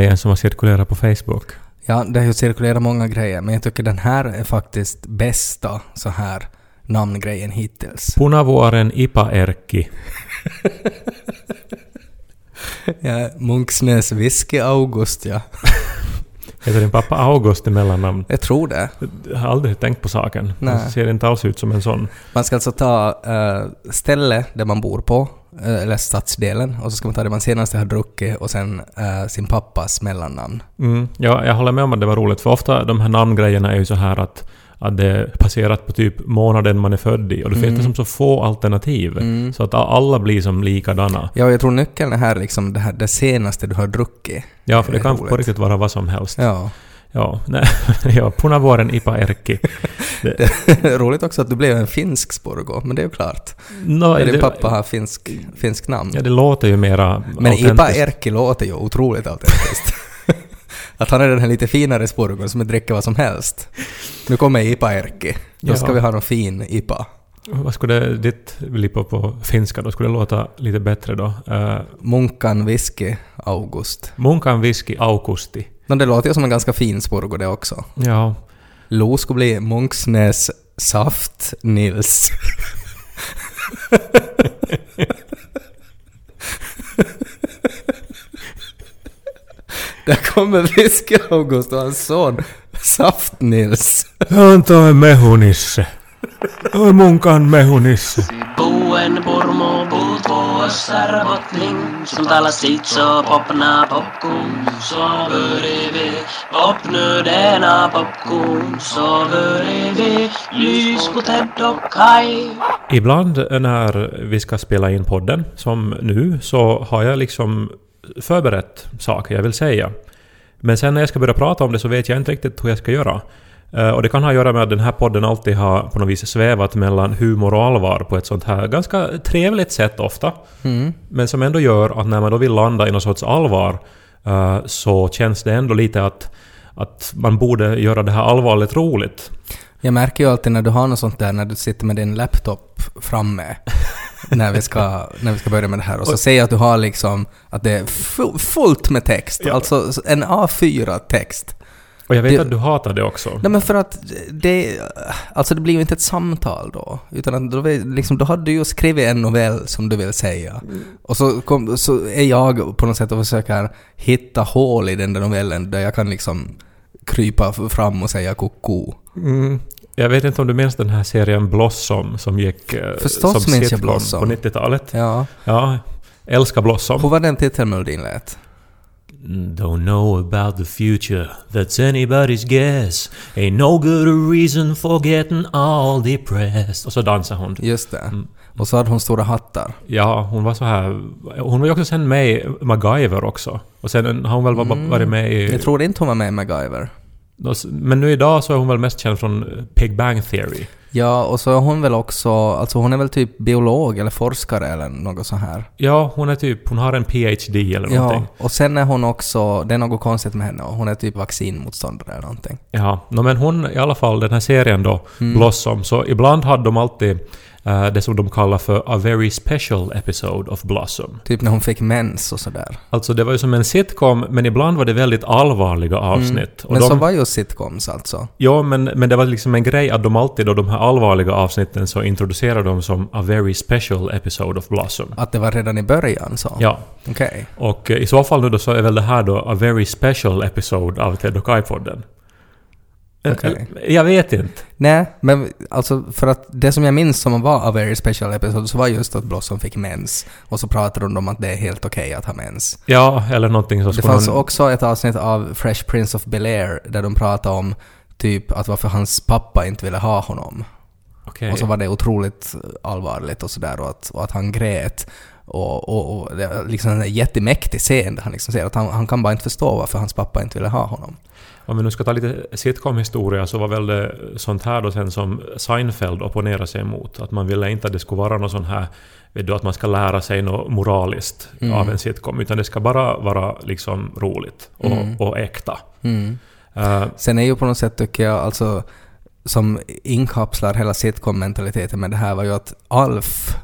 grejen som har cirkulerat på Facebook? Ja, det har ju cirkulerat många grejer, men jag tycker den här är faktiskt bästa så här namngrejen hittills. Punavuoren Ipa Erkki. Ja, Munksnäs Whisky August, ja. Heter din pappa August i mellannamn? Jag tror det. Jag har aldrig tänkt på saken. Nej. Han ser inte alls ut som en sån. Man ska alltså ta uh, ställe där man bor på, eh, eller stadsdelen, och så ska man ta det man senast har druckit och sen eh, sin pappas mellannamn. Mm. Ja, jag håller med om att det var roligt, för ofta de här namngrejerna är ju så här att, att det är baserat på typ månaden man är född i och det finns Mm. som så få alternativ. Mm. Så att alla blir som likadana. Ja, jag tror nyckeln är här liksom det, här, det senaste du har druckit. Ja, för det är kan på roligt. riktigt vara vad som helst. Ja. Ja, nej. ja Punavuoren Ipa Erkki. Det är roligt också att du blev en finsk Sporgo, men det är ju klart. No, din det, pappa har finsk, finsk namn. Ja, det låter ju mera Men Ipa. Erkki låter ju otroligt autentiskt. att han är den här lite finare Sporgon som dricker vad som helst. Nu kommer Ipa Erkki. Då ska Ja. vi ha någon fin Ipa. Vad skulle ditt lippa på finska då? Skulle det låta lite bättre då? Uh, Munkan Whisky August. Munkan Whisky Augusti. Men det låter ju som en ganska fin Sporgo det också. Ja. Lo skulle bli Munksnäs Saft Nils. Där kommer Whisky August och hans son Saft Nils. On toi mehunisse. Oi munkan mehunisse. Buen purmu puut vuossar botling Sultala sitso popna popkun Soverivi Popnödena popkun Soverivi Lyskuted och kaj Ibland när vi ska spela in podden, som nu, så har jag liksom förberett saker jag vill säga. Men sen när jag ska börja prata om det så vet jag inte riktigt hur jag ska göra. Eh, Och det kan ha att göra med att den här podden alltid har på något vis svävat mellan humor och allvar på ett sånt här ganska trevligt sätt ofta. Mm. Men som ändå gör att när man då vill landa i någon sorts allvar eh, så känns det ändå lite att, att man borde göra det här allvarligt roligt. Jag märker ju alltid när du har något sånt där, när du sitter med din laptop framme, när vi ska, när vi ska börja med det här, och så ser jag att du har liksom, att det är fu- fullt med text, Ja. alltså en A4-text. Och jag vet Det- att du hatar det också. Nej men för att det, alltså det blir ju inte ett samtal då, utan att då, liksom, då har du ju skrivit en novell som du vill säga. Och så, kom, så är jag på något sätt och försöker hitta hål i den där novellen där jag kan liksom krypa fram och säga koko. Mm. Jag vet inte om du minns den här serien Blossom som gick eh, Förstås som minns jag Blossom. på 90-talet. Ja. Ja, älskar Blossom. Hur var den titelmelodin lät? Don't know about the future, that's anybody's guess. Ain't no good reason for getting all depressed. Och så dansar hon. Just det. Mm. Och så hade hon stora hattar. Ja, hon var så här... Hon var ju också sen med i MacGyver också. Och sen har hon väl va- varit med i... Mm. Jag tror inte hon var med i MacGyver. Men nu idag så är hon väl mest känd från Big Bang Theory. Ja, och så är hon väl också, alltså hon är väl typ biolog eller forskare eller något så här. Ja, hon är typ... Hon har en PhD eller någonting. Ja, och sen är hon också, det är något konstigt med henne hon är typ vaccinmotståndare eller någonting. Ja, no, men hon i alla fall, den här serien då, Mm. Blossom, så ibland hade de alltid eh, det som de kallar för a very special episode of Blossom. Typ när hon fick mens och sådär. Alltså det var ju som en sitcom, men ibland var det väldigt allvarliga avsnitt. Och Mm. Men de, så var ju sitcoms alltså. Ja, men, men det var liksom en grej att de alltid då de här allvarliga avsnitten så introducerade de som a very special episode of Blossom. Att det var redan i början så? Ja, Okej. och eh, i så fall nu då så är väl det här då a very special episode av Ted och Kai-podden. Eh, Okej. eh, Jag vet inte. Nej, men alltså för att det som jag minns som var a very special episode så var just att Blossom fick mens. Och så pratade de om att det är helt okej att ha mens. Ja, eller någonting som Det fanns någon- också ett avsnitt av Fresh Prince of Bel-Air där de pratade om typ att varför hans pappa inte ville ha honom. Okej. Och så var det otroligt allvarligt och sådär och att, och att han grät. Och, och, och det var liksom en jättemäktig scen där han liksom säger att han, han kan bara inte förstå varför hans pappa inte ville ha honom. Om vi nu ska ta lite sitcom-historia så var väl det sånt här då sen som Seinfeld opponerade sig emot. Att man ville inte att det skulle vara någon sån här, vet du, att man ska lära sig något moraliskt Mm. av en sitcom. Utan det ska bara vara liksom roligt och, Mm. och äkta. Mm. Eh, Sen är ju på något sätt tycker jag alltså som inkapslar hela sitcom-mentaliteten med det här var ju att Alf,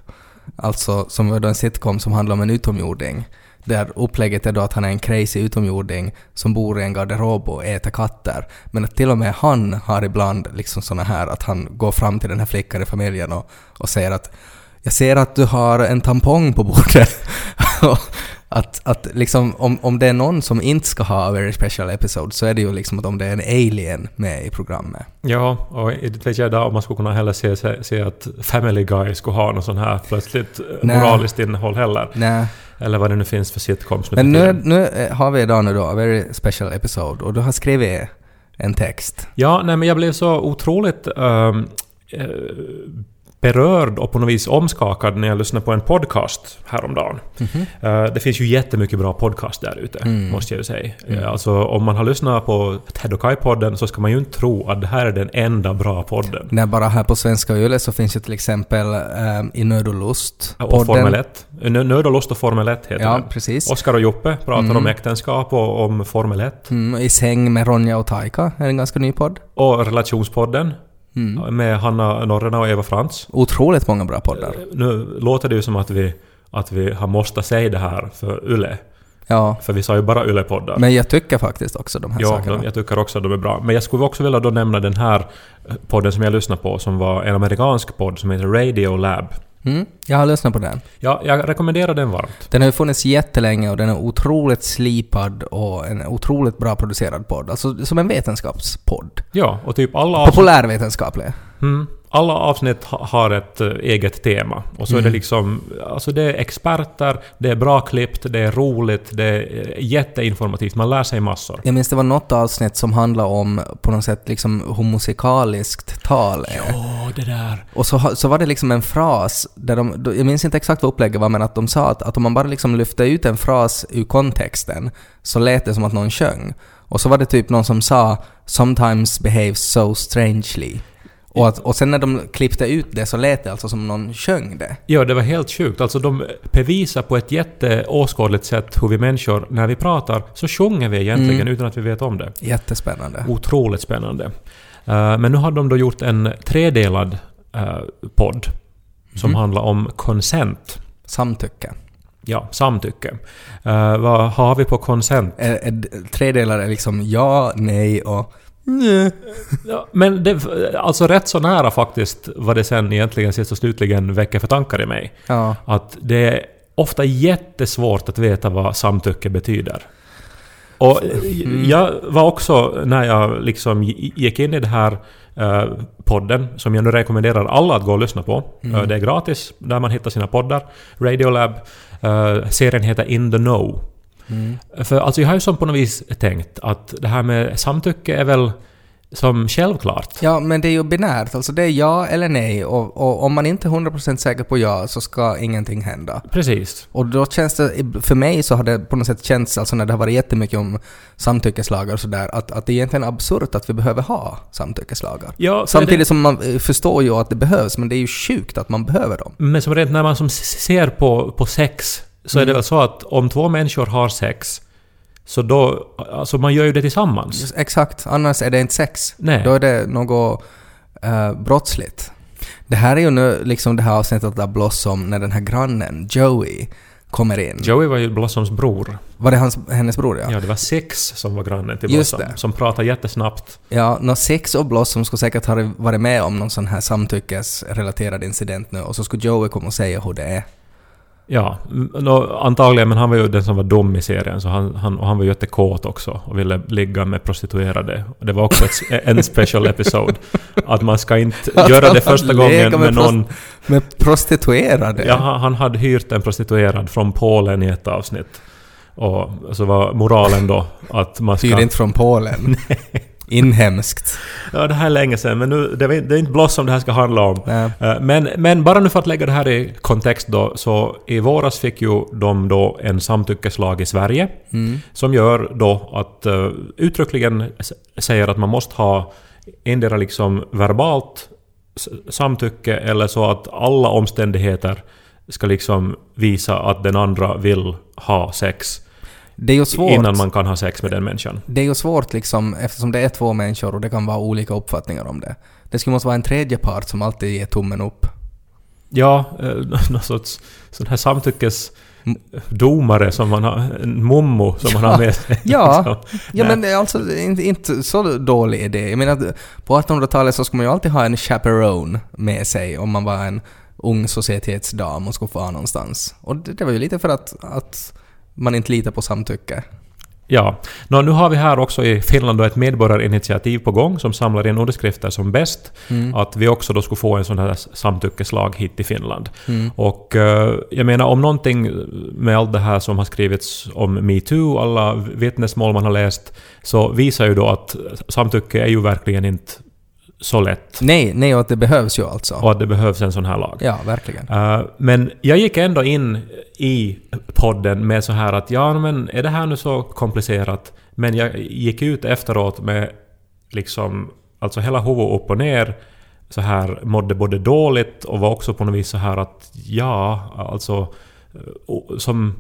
alltså som var då en sitcom som handlar om en utomjording, Där upplägget är då att han är en crazy utomjording som bor i en garderob och äter katter. Men att till och med han har ibland liksom såna här att han går fram till den här flickan i familjen och, och säger att jag ser att du har en tampong på bordet. att, att liksom, om, om det är någon som inte ska ha a very special episode så är det ju liksom att om det är en alien med i programmet. Ja, och inte vet jag idag om man skulle kunna heller se, se, se att Family Guy skulle ha något sånt här plötsligt moraliskt innehåll heller. Nej. Eller vad det nu finns för sitcoms nu Men nu, nu eh, har vi idag nu då a very special episode och du har skrivit en text. Ja, nej men jag blev så otroligt eh, berörd och på något vis omskakad när jag lyssnade på en podcast häromdagen. Eh, det finns ju jättemycket bra podcast där ute, Mm. måste jag ju säga. Eh, Alltså om man har lyssnat på Ted och Kai-podden så ska man ju inte tro att det här är den enda bra podden. När bara här på Svenska Yle så finns ju till exempel um, I Nöd och Lust. Och Formel 1. Nö- Nöd och lust och Formel 1 heter Ja, den. precis. Oskar och Joppe pratar om äktenskap och om Formel 1. Mm, I säng med Ronja och Taika är en ganska ny podd. Och Relationspodden Mm. med Hanna Norrena och Eva Frans. Otroligt många bra poddar. Nu låter det ju som att vi, att vi har måste säga det här för Yle. Ja, För vi sa ju bara Yle-poddar. men jag tycker faktiskt också de här Ja, sakerna. de, jag tycker också att de är bra. Men jag skulle också vilja då nämna den här eh, podden som jag lyssnar på, som var en amerikansk podd som heter Radio Lab. Mm, jag har lyssnat på den. Ja, jag rekommenderar den varmt. Den har ju funnits jättelänge och den är otroligt slipad och en otroligt bra producerad podd. Alltså som en vetenskapspodd. Ja, och typ alla avsnitt, Populärvetenskaplig. mm, alla avsnitt ha, har ett eh, eget tema. Och så är det liksom... Alltså det är experter, det är bra klippt, det är roligt, det är eh, jätteinformativt. Man lär sig massor. Jag minns det var något avsnitt som handlade om på något sätt liksom hur musikaliskt tal är. Åh, det där. Och så, så var det liksom en fras där de, jag minns inte exakt vad upplägget var, men att de sa att, att om man bara liksom lyfte ut en fras ur kontexten så lät det som att någon sjöng. Och så var det typ någon som sa “sometimes behaves so strangely”. Och, att, och sen när de klippte ut det så lät det alltså som någon sjöng det. Ja, det var helt sjukt. Alltså de bevisar på ett jätteåskådligt sätt hur vi människor, när vi pratar, så sjunger vi egentligen Mm. utan att vi vet om det. Jättespännande. Otroligt spännande. Eh, men nu har de då gjort en tredelad eh, podd som Mhm. handlar om consent. Samtycke. Ja, samtycke. Eh, vad har vi på consent? Tredelar är liksom ja, nej och nej. Ja, men det, alltså rätt så nära faktiskt vad det sen egentligen sist och slutligen väcker för tankar i mig. Ja. Att det är ofta jättesvårt att veta vad samtycke betyder. Och jag var också, när jag liksom gi- gick in i det här eh, podden, som jag nu rekommenderar alla att gå och lyssna på. Eh, det är gratis, där man hittar sina poddar. Radiolab. Uh, serien heter In the Know. Mm. För alltså jag har ju som på något vis tänkt att det här med samtycke är väl som självklart. Ja, men det är ju binärt. Alltså det är ja eller nej och, och om man inte är 100% säker på ja så ska ingenting hända. Precis. Och då känns det, för mig så har det på något sätt känts, alltså när det har varit jättemycket om samtyckeslagar och sådär, att, att det är egentligen absurt att vi behöver ha samtyckeslagar. Ja, för det- Samtidigt som man eh, förstår ju att det behövs, men det är ju sjukt att man behöver dem. Men som rent när man som ser på, på sex så är det väl så att om två människor har sex så då... Alltså man gör ju det tillsammans. Just, exakt, annars är det inte sex. Nej. Då är det något uh, brottsligt. Det här är ju nu liksom det här avsnittet av Blossom när den här grannen, Joey, kommer in. Joey var ju Blossoms bror. Var det hans, hennes bror ja? Ja, det var Six som var grannen till Just Blossom. det. Som pratade jättesnabbt. Ja, nå Sex och Blossom skulle säkert ha varit med om någon sån här samtyckesrelaterad incident nu och så skulle Joey komma och säga hur det är. Ja, antagligen, men han var ju den som var dum i serien, så han, han, och han var jättekåt också och ville ligga med prostituerade. Det var också ett, en special episode. Att man ska inte Att göra det första gången med med någon... Med prostituerade? Ja, han han hade hyrt en prostituerad från Polen i ett avsnitt. Och så var moralen då att man ska... Fyr inte från Polen. Inhemskt. Ja, det här är länge sedan, men nu, det, är, inte Blossom det här ska handla om. Nej. Eh, Men, men bara nu för att lägga det här i kontext då, så i våras fick ju de då en samtyckeslag i Sverige Mm. som gör då att uh, uttryckligen säger att man måste ha endera liksom verbalt samtycke eller så att alla omständigheter ska liksom visa att den andra vill ha sex Det är ju svårt. innan man kan ha sex med den människan. Det är ju svårt liksom eftersom det är två människor och det kan vara olika uppfattningar om det. Det skulle måste vara en tredje part som alltid ger tummen upp. Ja, eh, någon sorts sån här samtyckes domare som man har, en mommo som man har med sig. Ja, liksom. ja Nej. men det är alltså inte, inte så dålig idé. Jag menar, på 1800-talet så skulle man ju alltid ha en chaperone med sig om man var en ung societetsdam och skulle fara någonstans. Och det, det var ju lite för att, att man inte litar på samtycke. Ja. Nå, nu har vi här också i Finland då ett medborgarinitiativ på gång som samlar in underskrifter som bäst. Mm. Att vi också då skulle få en sån här samtyckeslag hit till Finland. Mm. Och eh, jag menar om någonting med allt det här som har skrivits om metoo, alla vittnesmål man har läst, så visar ju då att samtycke är ju verkligen inte så lätt. Nej, nej, och att det behövs ju alltså. Och att det behövs en sån här lag. Ja, verkligen. Eh, men jag gick ändå in i podden med så här att ja, men är det här nu så komplicerat? Men jag gick ut efteråt med liksom, alltså hela huvudet upp och ner, så här mådde både dåligt och var också på något vis så här att ja, alltså eh, som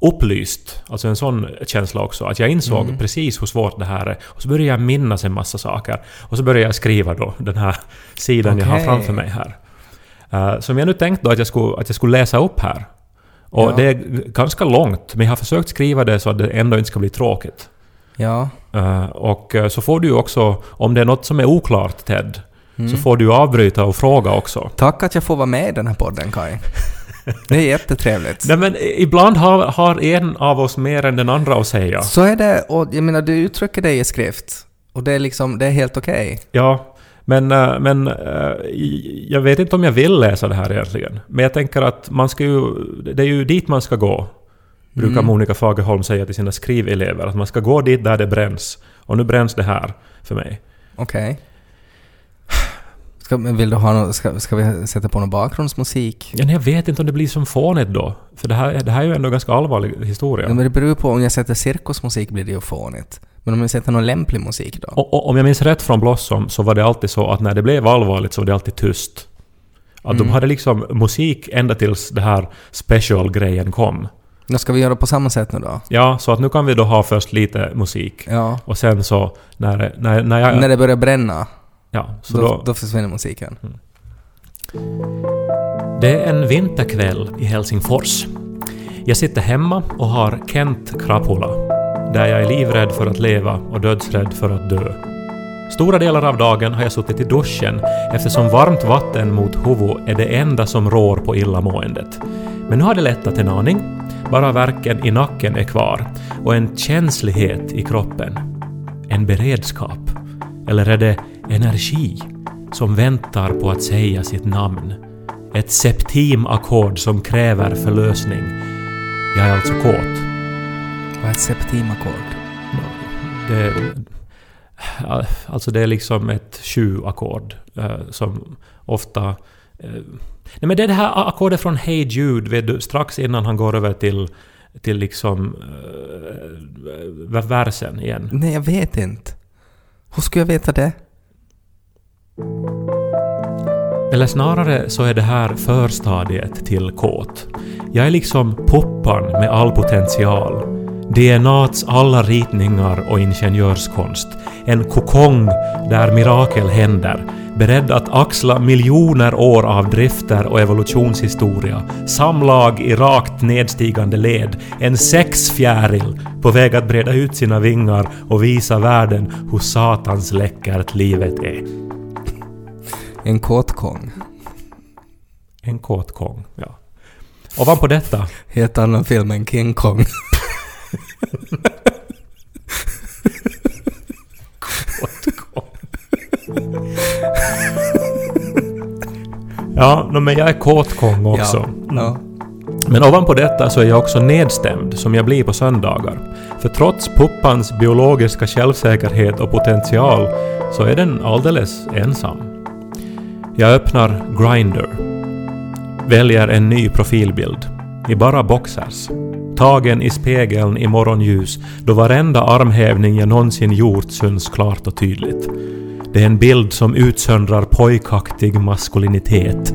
upplyst. Alltså en sån känsla också. Att jag insåg Mm. precis hur svårt det här är. Och så började jag minnas en massa saker. Och så började jag skriva då den här sidan jag har framför mig här. Uh, som jag nu tänkte då att jag skulle, att jag skulle läsa upp här. Och Ja. det är ganska långt, men jag har försökt skriva det så att det ändå inte ska bli tråkigt. Ja. Uh, och uh, så får du ju också, om det är något som är oklart Ted, Mm. så får du avbryta och fråga också. Tack att jag får vara med i den här podden, Kai. Det är jättetrevligt. Nej men ibland har, har en av oss mer än den andra att säga. Så är det, och jag menar, du uttrycker dig i skrift. Och det är liksom, det är helt okej. Ja, men, eh, men eh, jag vet inte om jag vill läsa det här egentligen. Men jag tänker att man ska ju... Det är ju dit man ska gå. Brukar Mm. Monica Fagerholm säga till sina skrivelever. Att man ska gå dit där det bränns. Och nu bränns det här för mig. Okej. Ska, vill du ha något, ska, ska vi sätta på någon bakgrundsmusik? Ja, men jag vet inte om det blir som fånigt då. För det här, det här är ju ändå en ganska allvarlig historia. Ja. Men det beror på, om jag sätter cirkusmusik blir det ju fånigt. Men om jag sätter någon lämplig musik då? Och, och, om jag minns rätt från Blossom så var det alltid så att när det blev allvarligt så var det alltid tyst. Att de Mm. hade liksom musik ända tills det här special-grejen kom. Då ska vi göra på samma sätt nu då? Ja, så att nu kan vi då ha först lite musik. Ja. Och sen så när, när, när jag... När det börjar bränna, ja, så då, då, då försvinner musiken. Det är en vinterkväll i Helsingfors. Jag sitter hemma och har Kent Krapula, där jag är livrädd för att leva och dödsrädd för att dö. Stora delar av dagen har jag suttit i duschen eftersom varmt vatten mot huvudet är det enda som rår på illamåendet. Men nu har det lättat en aning. Bara värken i nacken är kvar och en känslighet i kroppen. En beredskap. Eller är det energi som väntar på att säga sitt namn? Ett septimackord som kräver förlösning. Jag är alltså kåt. Vad är ett septimackord? Det, alltså det är liksom ett sju-ackord eh, som ofta... eh, nej men det är det här ackordet från Hey Jude, vet du, strax innan han går över till, till liksom uh, versen igen. Nej, jag vet inte. Hur skulle jag veta det? Eller snarare så är det här förstadiet till kåt. Jag är liksom poppan med all potential. DNAts alla ritningar och ingenjörskonst. En kokong där mirakel händer. Beredd att axla miljoner år av drifter och evolutionshistoria. Samlag i rakt nedstigande led. En sexfjäril på väg att breda ut sina vingar och visa världen hur satans läckert livet är. En kåtkong. En kåt kong, ja. Ovanpå detta Helt annan film än King Kong. Ja, men jag är kåtkong också. Ja. ja. Men ovanpå detta så är jag också nedstämd, som jag blir på söndagar. För trots puppans biologiska självsäkerhet och potential så är den alldeles ensam. Jag öppnar Grindr. Väljer en ny profilbild. I bara boxers. Tagen i spegeln i morgonljus då varenda armhävning jag någonsin gjort syns klart och tydligt. Det är en bild som utsöndrar pojkaktig maskulinitet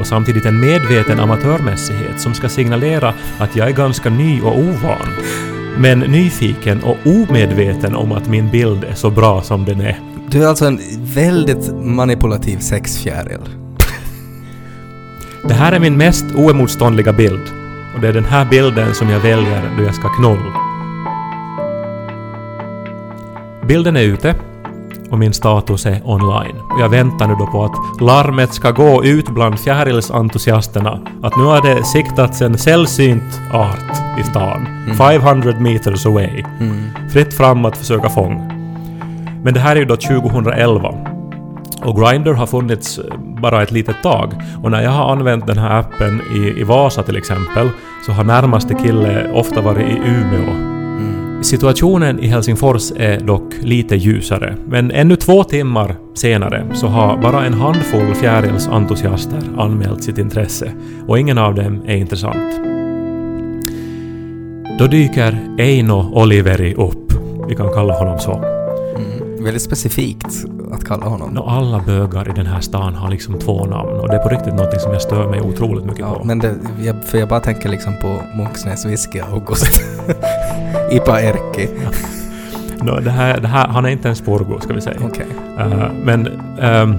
och samtidigt en medveten amatörmässighet som ska signalera att jag är ganska ny och ovan. Men nyfiken och omedveten om att min bild är så bra som den är. Du är alltså en väldigt manipulativ sexfjäril. Det här är min mest oemotståndliga bild. Och det är den här bilden som jag väljer då jag ska knulla. Bilden är ute och min status är online. Och jag väntar nu då på att larmet ska gå ut bland fjärilsentusiasterna. Att nu har det siktats en sällsynt art i stan. 500 meters away. Fritt fram att försöka fånga. Men det här är ju då 2011. Och Grindr har funnits eh, bara ett litet tag. Och när jag har använt den här appen i, i Vasa till exempel så har närmaste kille ofta varit i Umeå. Situationen i Helsingfors är dock lite ljusare. Men ännu två timmar senare så har bara en handfull fjärilsentusiaster anmält sitt intresse. Och ingen av dem är intressant. Då dyker Eino Oliveri upp. Vi kan kalla honom så. Väldigt specifikt att kalla honom. Nå, alla bögar i den här stan har liksom två namn och det är på riktigt något som jag stör mig otroligt mycket Ja, på. men det, jag, för jag bara tänker liksom på Munksnäs Whisky August. Ipa Erkki. Nå, det här, det här, han är inte en sporgo, ska vi säga. Okej. Eh, men ehm,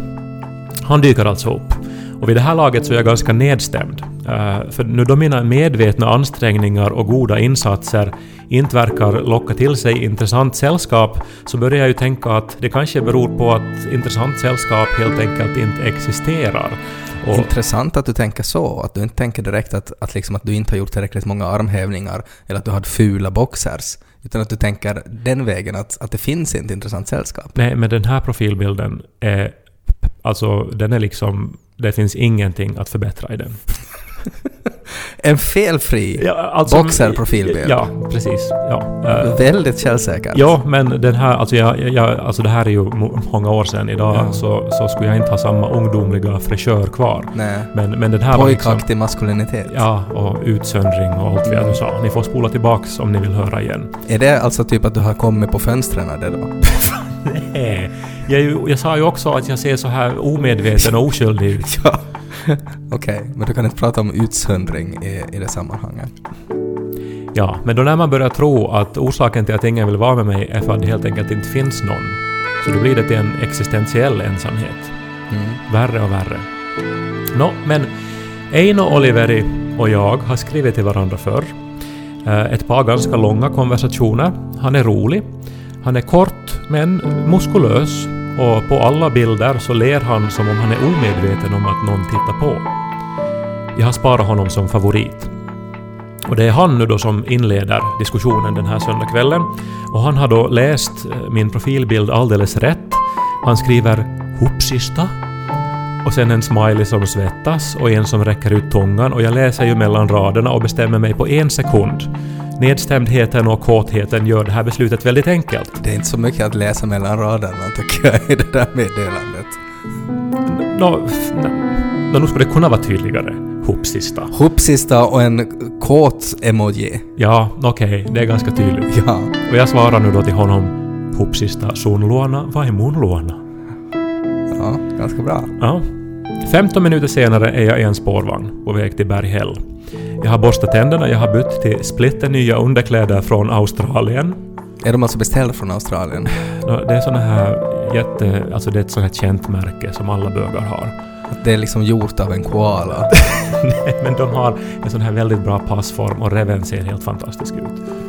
han dyker alltså upp. Och vid det här laget så är jag ganska nedstämd. Eh, för nu då mina medvetna ansträngningar och goda insatser inte verkar locka till sig intressant sällskap så börjar jag ju tänka att det kanske beror på att intressant sällskap helt enkelt inte existerar. Och, Intressant att du tänker så, att du inte tänker direkt att, att, liksom att du inte har gjort tillräckligt många armhävningar eller att du hade fula boxers. Utan att du tänker den vägen att, att det finns inte intressant sällskap. nej, men den här profilbilden är... Alltså, den är liksom... Det finns ingenting att förbättra i den. En felfri, Ja, alltså- Boxer-profilbild. Ja, precis. Ja. Eh, väldigt källsäker. Ja, men den här, alltså, jag, jag, alltså det här är ju många år sedan. Idag Ja. så, så skulle jag inte ha samma ungdomliga fräschör kvar. Nej. Men, men den här var liksom... Pojkaktig maskulinitet. Ja, och utsöndring och allt vad jag nu sa. Ni får spola tillbaks om ni vill höra igen. Är det alltså typ att du har kommit på fönstren det då? Nej. Jag, jag sa ju också att jag ser så här omedveten och oskyldig ut. ja. Okej, men du kan inte prata om utsöndring i, i det sammanhanget. Ja, men då när man börjar tro att orsaken till att ingen vill vara med mig är för att det helt enkelt inte finns någon. Så då blir det till en existentiell ensamhet. Mm. Värre och värre. Nå, men Eino Oliveri och jag har skrivit till varandra förr. Eh, Ett par ganska långa konversationer. Han är rolig. Han är kort men muskulös och på alla bilder så ler han som om han är omedveten om att någon tittar på. Jag har sparat honom som favorit. Och det är han nu då som inleder diskussionen den här söndagskvällen. Och han har då läst eh, min profilbild alldeles rätt. Han skriver ”Hoppsista” och sen en smiley som svettas och en som räcker ut tungan och jag läser ju mellan raderna och bestämmer mig på en sekund. Nedstämdheten och kåtheten gör det här beslutet väldigt enkelt. Det är inte så mycket att läsa mellan raderna tycker jag i det där meddelandet. Nå, f- n- nå, nu skulle det kunna vara tydligare. Hoppsista. Hoppsista och en kåt emoji. Ja, okej, det är ganska tydligt. Ja. Och jag svarar nu då till honom Hoppsista sun luona vai mun luona? Ja, ganska bra. Ja. 15 minuter senare är jag i en spårvagn på väg till Berghäll. Jag har borstat tänderna, jag har bytt till splitternya underkläder från Australien. Är de alltså beställda från Australien? Det är såna här jätte... Alltså det är ett sånt här känt märke som alla bögar har. Att det är liksom gjort av en koala? Nej, men de har en sån här väldigt bra passform och reven ser helt fantastisk ut.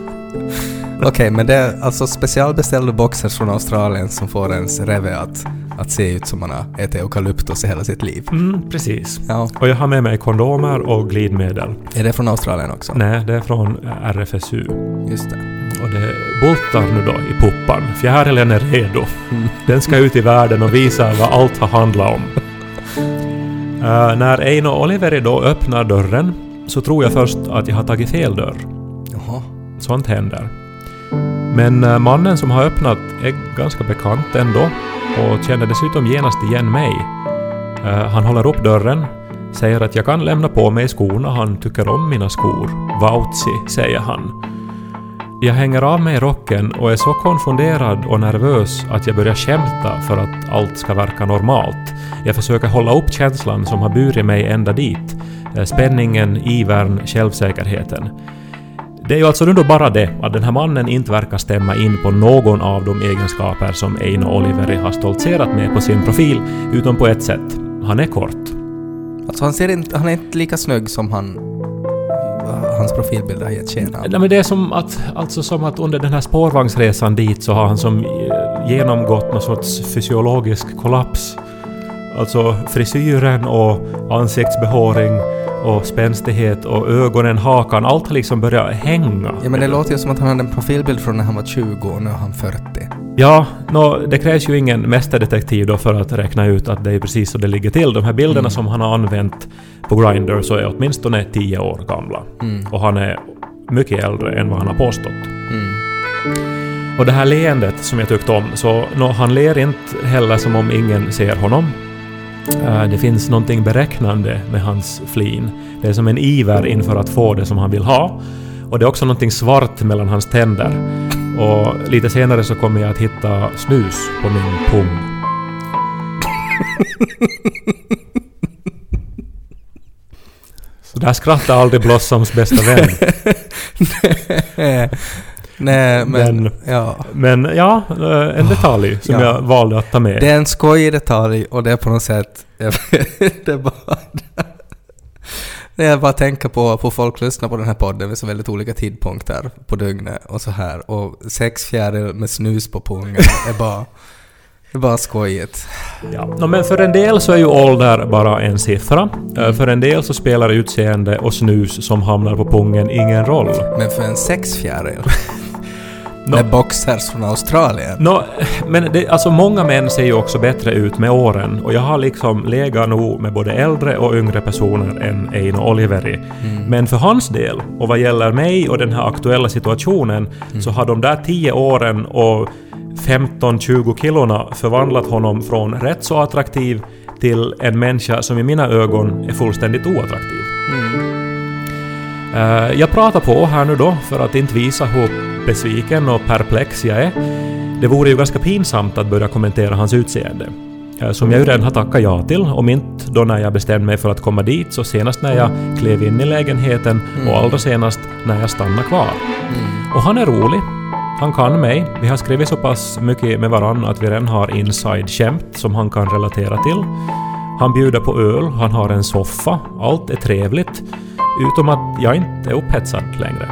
Okej, men det är alltså specialbeställda boxers från Australien som får ens reve att, att se ut som man har ätit eukalyptus i hela sitt liv. Mm, precis. Ja. Och jag har med mig kondomer och glidmedel. Är det från Australien också? Nej, det är från eh, RFSU. Just det. Och det bultar nu då i puppan. Fjärilen är redo. Mm. Den ska ut i världen och visa vad allt har handlat om. Eh, när Eino Oliveri då öppnar dörren så tror jag först att jag har tagit fel dörr. Jaha. Sånt händer. Men eh, mannen som har öppnat är ganska bekant ändå och känner dessutom genast igen mig. Eh, han håller upp dörren, säger att jag kan lämna på mig skorna, han tycker om mina skor. Vautsi, säger han. Jag hänger av mig rocken och är så konfunderad och nervös att jag börjar skämta för att allt ska verka normalt. Jag försöker hålla upp känslan som har burit mig ända dit. Eh, spänningen, ivern, självsäkerheten. Det är ju alltså nu då bara det att den här mannen inte verkar stämma in på någon av de egenskaper som Eino Oliveri har stoltserat med på sin profil, utom på ett sätt. Han är kort. Alltså han ser inte, han är inte lika snygg som han, han hans profilbild har gett sken av. Nej, men det är som att, alltså som att under den här spårvagnsresan dit så har han som eh, genomgått någon sorts fysiologisk kollaps. Alltså frisyren och ansiktsbehåring och spänstighet och ögonen, hakan, allt har liksom börjat hänga. Ja men det låter ju som att han hade en profilbild från när han var 20 och nu är han 40. Ja, nå, det krävs ju ingen mästerdetektiv då för att räkna ut att det är precis så det ligger till. De här bilderna Mm. som han har använt på Grindr så är åtminstone 10 år gamla. Mm. Och han är mycket äldre än vad han har påstått. Mm. Och det här leendet som jag tyckte om, så nå, han ler inte heller som om ingen ser honom. Eh, Det finns någonting beräknande med hans flin. Det är som en iver inför att få det som han vill ha. Och det är också någonting svart mellan hans tänder. Och lite senare så kommer jag att hitta snus på min pung. Så där skrattar aldrig Blossoms bästa vän. Nej, men... Men- ja. Men ja, eh, en detalj som Ja. jag valde att ta med. Det är en skojig detalj och det är på något sätt... det är bara... När jag bara tänker på, på folk lyssnar på den här podden vid så väldigt olika tidpunkter på dygnet och så här. Och sex fjäril med snus på pungen är bara... Det är bara skojigt. Ja. men för en del så är ju ålder bara en siffra. Eh, För en del så spelar utseende och snus som hamnar på pungen ingen roll. Men för en sexfjäril Nå- med boxers från Australien. Nå, men det, alltså många män ser ju också bättre ut med åren och jag har liksom legat nog med både äldre och yngre personer än Eino Oliveri. Men för hans del, och vad gäller mig och den här aktuella situationen, så har de där 10 åren och 15-20 kilorna förvandlat honom från rätt så attraktiv till en människa som i mina ögon är fullständigt oattraktiv. Eh, jag pratar på här nu då för att inte visa hur besviken och perplex jag är. Det vore ju ganska pinsamt att börja kommentera hans utseende. eh, Som jag ju redan har tackat ja till, om inte då när jag bestämde mig för att komma dit, så senast när jag klev in i lägenheten och allra senast när jag stannade kvar. Och han är rolig. Han kan mig. Vi har skrivit så pass mycket med varann att vi redan har inside-skämt som han kan relatera till. Han bjuder på öl, han har en soffa, allt är trevligt. Utom att jag inte är upphetsad längre.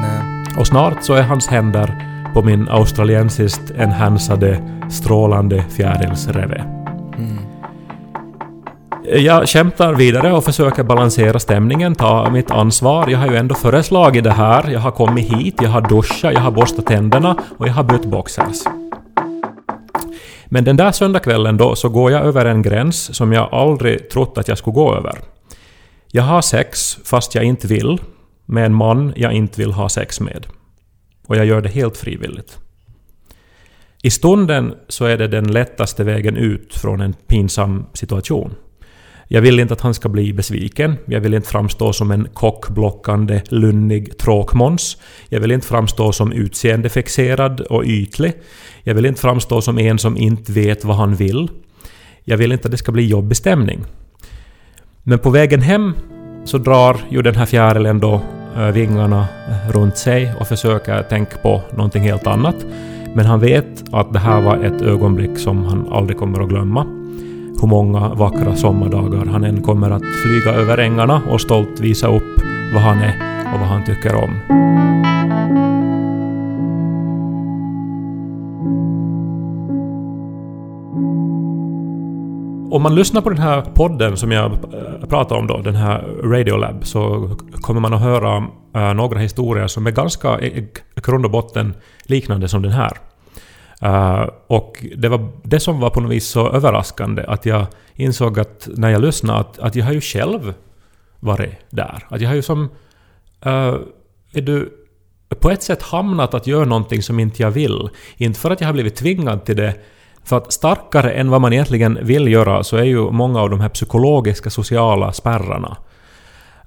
Nej. Och snart så är hans händer på min australiensiskt enhansade, strålande fjärilsreve. Jag kämpar vidare och försöker balansera stämningen, ta mitt ansvar. Jag har ju ändå föreslagit det här. Jag har kommit hit, jag har duschat, jag har borstat tänderna och jag har bytt boxers. Men den där söndagskvällen då så går jag över en gräns som jag aldrig trott att jag skulle gå över. Jag har sex fast jag inte vill med en man jag inte vill ha sex med. Och jag gör det helt frivilligt. I stunden så är det den lättaste vägen ut från en pinsam situation. Jag vill inte att han ska bli besviken. Jag vill inte framstå som en kockblockande, lunnig tråkmåns. Jag vill inte framstå som utseendefixerad och ytlig. Jag vill inte framstå som en som inte vet vad han vill. Jag vill inte att det ska bli jobbig stämning. Men på vägen hem så drar ju den här fjärilen då eh, vingarna eh, runt sig och försöker tänka på någonting helt annat. Men han vet att det här var ett ögonblick som han aldrig kommer att glömma. Hur många vackra sommardagar han än kommer att flyga över ängarna och stolt visa upp vad han är och vad han tycker om. Om man lyssnar på den här podden som jag eh, pratar om då, den här Radiolab, så kommer man att höra eh, några historier som är ganska i grund och botten liknande som den här. Eh, och det var det som var på något vis så överraskande att jag insåg att när jag lyssnade att, att jag har ju själv varit där. Att jag har ju som... är du på ett sätt hamnat att göra någonting som inte jag vill. Inte för att jag har blivit tvingad till det, för att starkare än vad man egentligen vill göra så är ju många av de här psykologiska sociala spärrarna.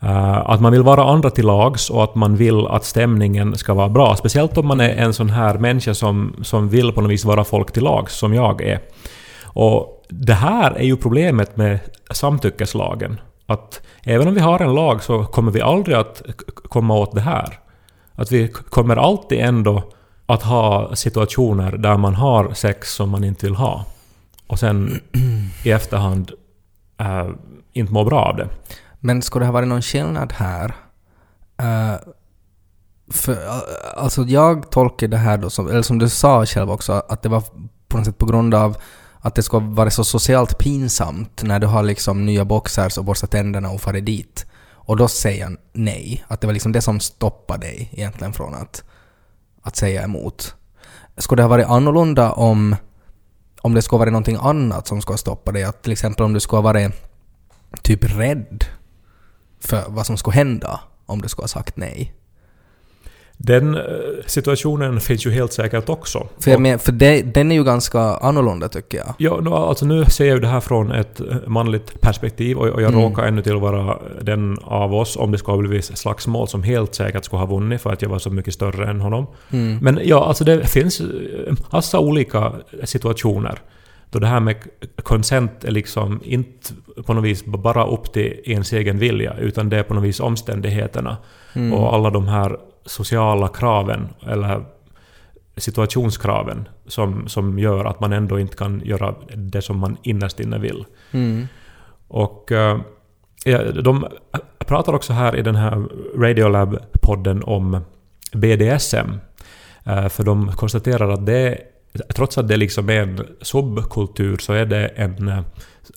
Eh, att man vill vara andra till lags och att man vill att stämningen ska vara bra. Speciellt om man är en sån här människa som, som vill på något vis vara folk till lags, som jag är. Och det här är ju problemet med samtyckeslagen. Att även om vi har en lag så kommer vi aldrig att komma åt det här. Att vi kommer alltid ändå att ha situationer där man har sex som man inte vill ha. Och sen i efterhand äh, inte må bra av det. Men skulle det ha varit någon skillnad här Eh, för, eh, alltså jag tolkar det här då som, eller som du sa själv också, att det var på något sätt på grund av att det ska vara så socialt pinsamt när du har liksom nya boxers och borstar tänderna och farit dit. Och då säger jag nej. Att det var liksom det som stoppade dig egentligen från att, att säga emot. Skulle det ha varit annorlunda om, om det skulle ha varit någonting annat som skulle ha stoppat dig? Att till exempel om du skulle ha varit typ rädd för vad som skulle hända om du skulle ha sagt nej? Den eh, situationen finns ju helt säkert också. För, jag men, för det, den är ju ganska annorlunda tycker jag. Ja, nu, alltså nu ser jag ju det här från ett eh, manligt perspektiv och, och jag Mm. råkar ännu till vara den av oss, om det skulle ha blivit slagsmål, som helt säkert skulle ha vunnit för att jag var så mycket större än honom. Mm. Men ja, alltså det finns eh, massa olika situationer då det här med consent är liksom inte på något vis bara upp till ens egen vilja, utan det är på något vis omständigheterna Mm. och alla de här sociala kraven, eller situationskraven, som, som gör att man ändå inte kan göra det som man innerst inne vill. Mm. Och eh, ja, de pratar också här i den här Radiolab-podden om BDSM. Eh, För de konstaterar att det, trots att det liksom är en subkultur, så är det en eh,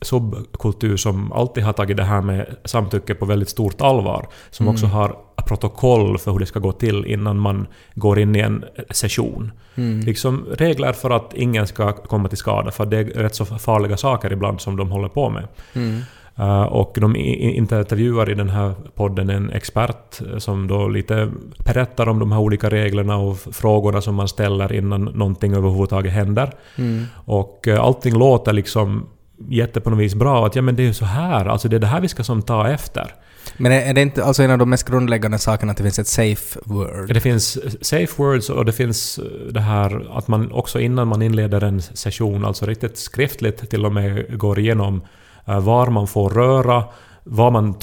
subkultur som alltid har tagit det här med samtycke på väldigt stort allvar. Som Mm. också har protokoll för hur det ska gå till innan man går in i en session. Mm. Liksom regler för att ingen ska komma till skada, för det är rätt så farliga saker ibland som de håller på med. Mm. Uh, och de intervjuar i den här podden en expert eh, som då lite berättar om de här olika reglerna och frågorna som man ställer innan någonting överhuvudtaget händer. Mm. Och uh, allting låter liksom jätte på något vis bra. Att ja men det är ju så här, alltså det är det här vi ska som ta efter. Men är det inte alltså en av de mest grundläggande sakerna att det finns ett safe word? Det finns safe words och det finns eh, det här att man också innan man inleder en session, alltså riktigt skriftligt till och med går igenom eh, var man får röra, vad man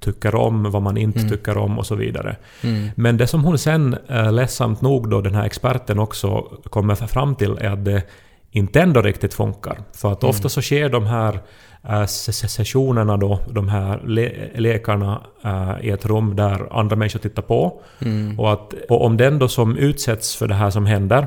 tycker om, vad man inte Mm. tycker om och så vidare. Mm. Men det som hon sen, eh, ledsamt nog då, den här experten också kommer fram till är att det inte ändå riktigt funkar. För att Mm. ofta så sker de här eh, se- se- sessionerna då, de här le lekarna eh, i ett rum där andra människor tittar på. Mm. Och, att, och om den då som utsätts för det här som händer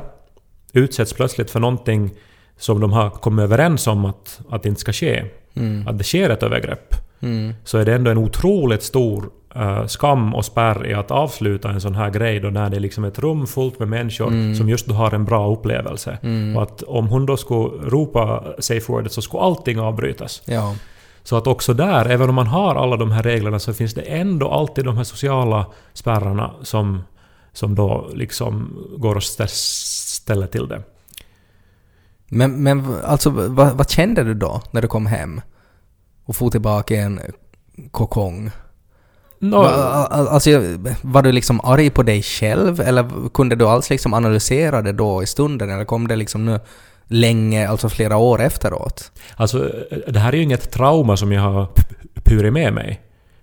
utsätts plötsligt för någonting som de har kommit överens om att, att det inte ska ske, Mm. att det sker ett övergrepp, Mm. så är det ändå en otroligt stor skam och spärr i att avsluta en sån här grej då när det är liksom ett rum fullt med människor Mm. som just då har en bra upplevelse. Mm. Och att om hon då skulle ropa safe wordet så skulle allting avbrytas. Ja. Så att också där, även om man har alla de här reglerna, så finns det ändå alltid de här sociala spärrarna som, som då liksom går och stä- ställer till det. Men, men alltså, vad, vad kände du då när du kom hem? Och for tillbaka i en kokong? Al- alltså, var du liksom arg på dig själv? Eller kunde du alls liksom analysera det då i stunden? Eller kom det liksom nu länge, alltså flera år efteråt? Alltså, det här är ju inget trauma som jag har purit med mig.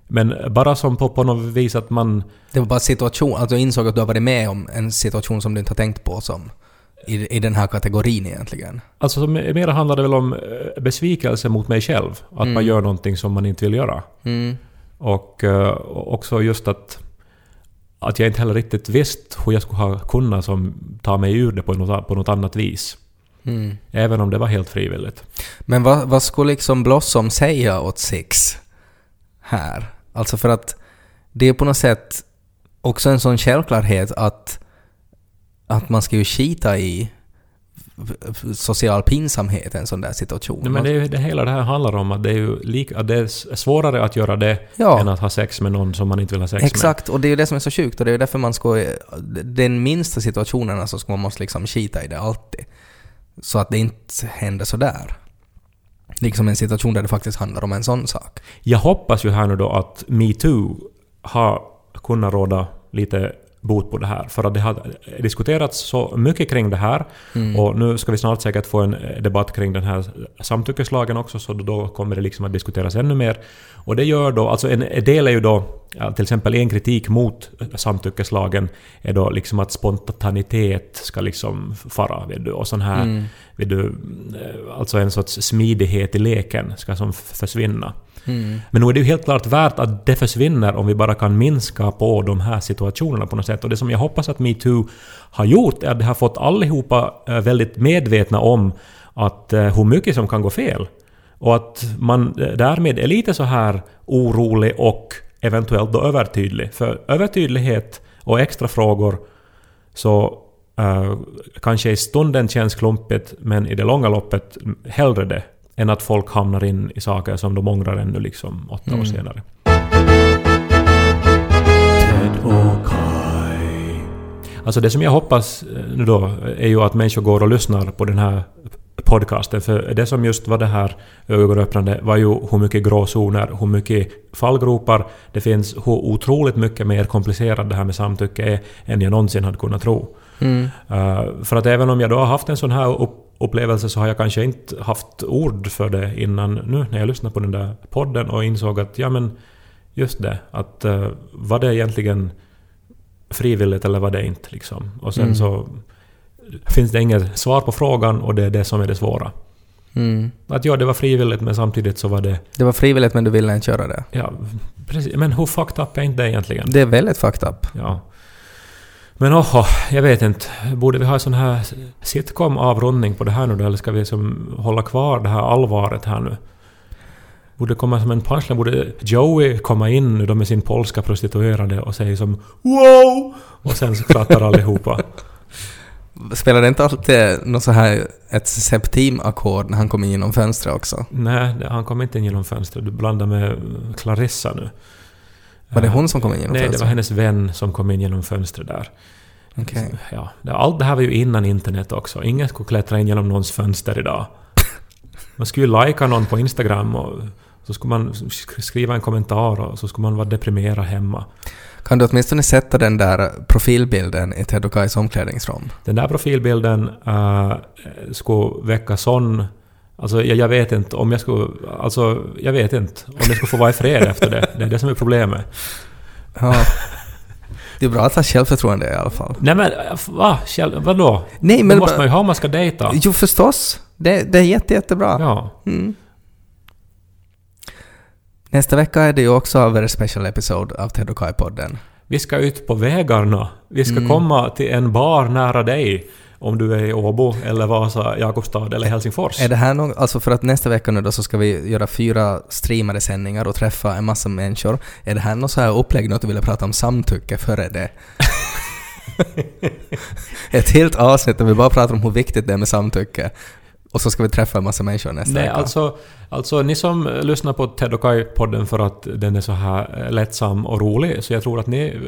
Men bara som på, på något vis att man... Det var bara situation, att du insåg att du har varit med om en situation som du inte har tänkt på som i, i den här kategorin egentligen. Alltså mer handlar det väl om eh, besvikelse mot mig själv. Att Mm. man gör någonting som man inte vill göra. Mm. Och eh, också just att, att jag inte heller riktigt visste hur jag skulle ha kunnat som, ta mig ur det på något, på något annat vis. Mm. Även om det var helt frivilligt. Men vad, vad skulle liksom Blossom säga åt Six här? Alltså för att det är på något sätt också en sån självklarhet att, att man ska ju skita i social pinsamhet i en sån där situation. Nej, men det, är ju- det hela det här handlar om att det är ju lika, att det är svårare att göra det ja, än att ha sex med någon som man inte vill ha sex med. exakt. Och det är ju det som är så sjukt och det är ju därför man ska... Den minsta situationen så ska man måste liksom skita i det alltid. Så att det inte händer sådär. Liksom en situation där det faktiskt handlar om en sån sak. Jag hoppas ju här nu då att metoo har kunnat råda lite bot på det här. För att det har diskuterats så mycket kring det här. Mm. Och nu ska vi snart säkert få en debatt kring den här samtyckeslagen också, så då kommer det liksom att diskuteras ännu mer. Och det gör då, alltså en del är ju då till exempel en kritik mot samtyckeslagen är då liksom att spontanitet ska liksom fara, vet du, och sån här, Mm. Vet du, eh, alltså en sorts smidighet i leken ska som försvinna. Mm. Men nu är det ju helt klart värt att det försvinner om vi bara kan minska på de här situationerna på något sätt. Och det som jag hoppas att metoo har gjort är att det har fått allihopa eh, väldigt medvetna om att eh, hur mycket som kan gå fel. Och att man därmed är lite så här orolig och eventuellt då övertydlig. För övertydlighet och extra frågor så eh, kanske i stunden känns klumpigt men i det långa loppet hellre det än att folk hamnar in i saker som de ångrar ännu liksom åtta år Mm. senare. Alltså det som jag hoppas eh, nu då är ju att människor går och lyssnar på den här podcasten. För det som just var det här ögonöppnande var ju hur mycket gråzoner, hur mycket fallgropar det finns, hur otroligt mycket mer komplicerat det här med samtycke är än jag någonsin hade kunnat tro. Mm. Uh, för att även om jag då har haft en sån här upp upplevelse så har jag kanske inte haft ord för det innan nu när jag lyssnade på den där podden och insåg att ja men just det, att uh, var det egentligen frivilligt eller var det inte liksom? Och sen Mm. så finns det inget svar på frågan och det är det som är det svåra. Mm. Att ja, det var frivilligt men samtidigt så var det... Det var frivilligt men du ville inte göra det. Ja, precis. Men hur fucked up är inte det egentligen? Det är väldigt fucked up. Ja. Men åh, jag vet inte. Borde vi ha en sån här sitcom-avrundning på det här nu då? Eller ska vi som hålla kvar det här allvaret här nu? Borde komma som en punchline. Borde Joey komma in nu då med sin polska prostituerade och säga som ”Wow!” och sen skrattar allihopa. Spelar det inte alltid något så här ett septimackord när han kommer in genom fönstret också? Nej, han kom inte in genom fönstret. Du blandar med Clarissa nu. Var det hon som kom in genom Nej, det var fönstret? hennes vän som kom in genom fönstret där. Okej. Ja, allt det här var ju innan internet också. Ingen skulle klättra in genom någons fönster idag. Man skulle ju likea någon på Instagram och så skulle man sk- skriva en kommentar och så skulle man vara deprimerad hemma. Kan du åtminstone sätta den där profilbilden i Ted och Kais omklädningsrum? Den där profilbilden uh, skulle väcka sån... Alltså jag, jag vet inte om jag skulle... Alltså jag vet inte om jag skulle få vara i fred efter det. Det är det som är problemet. Ja. Det är bra att ha självförtroende i alla fall. Nej men va? Kjell, vadå? Nej, det men... måste man ju ha om man ska dejta. Jo, förstås. Det, det är jätte, jättebra. Ja. Mm. Nästa vecka är det ju också en very special episode av Ted och Kai-podden. Vi ska ut på vägarna. Vi ska Mm. komma till en bar nära dig. Om du är i Åbo, eller Vasa, Jakobstad eller Helsingfors. Är det här något, alltså för att nästa vecka nu då så ska vi göra fyra streamade sändningar och träffa en massa människor. Är det här något så här upplägg, något du ville prata om samtycke före det? Ett helt avsnitt där vi bara pratar om hur viktigt det är med samtycke. Och så ska vi träffa en massa människor nästa Nej, vecka. alltså, alltså ni som lyssnar på Ted och Kai-podden för att den är så här eh, lättsam och rolig, så jag tror att ni,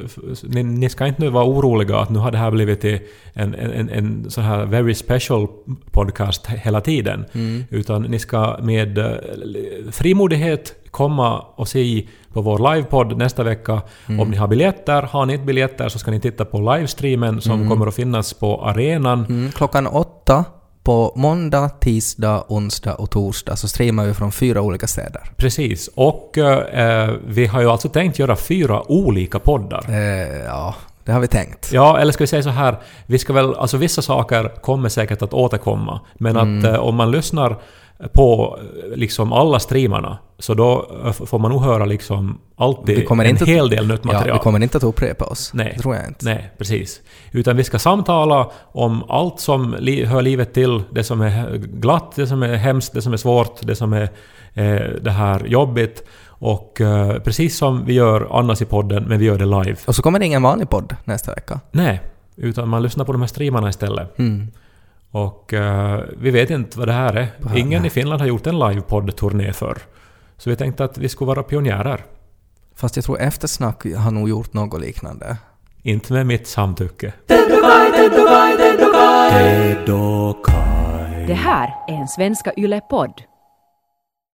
ni, ni ska inte nu vara oroliga att nu har det här blivit en, en, en, en så här very special podcast hela tiden. Mm. Utan ni ska med eh, frimodighet komma och se på vår livepodd nästa vecka. Mm. Om ni har biljetter, har ni inte biljetter så ska ni titta på livestreamen som Mm. kommer att finnas på arenan. Mm, klockan åtta på måndag, tisdag, onsdag och torsdag så streamar vi från fyra olika städer. Precis. Och eh, vi har ju alltså tänkt göra fyra olika poddar. Eh, ja, det har vi tänkt. Ja, eller ska vi säga så här, vi ska väl, alltså vissa saker kommer säkert att återkomma, men Mm. att eh, om man lyssnar på eh, liksom alla streamarna, så då eh, får man nog höra liksom alltid Vi kommer en inte hel del nytt Ja, material. vi kommer inte att upprepa oss. Nej. Det tror jag inte. Nej, precis. Utan vi ska samtala om allt som li hör livet till. Det som är glatt, det som är hemskt, det som är svårt, det som är eh, det här jobbigt. Och eh, precis som vi gör annars i podden, men vi gör det live. Och så kommer det ingen vanlig podd nästa vecka. Nej, utan man lyssnar på de här streamarna istället. Mm. Och eh, vi vet inte vad det här är. Ingen i Finland har gjort en livepodd-turné förr. Så vi tänkte att vi skulle vara pionjärer. Fast jag tror Eftersnack har nog gjort något liknande. Inte med mitt samtycke. Det här är en Svenska Yle-podd.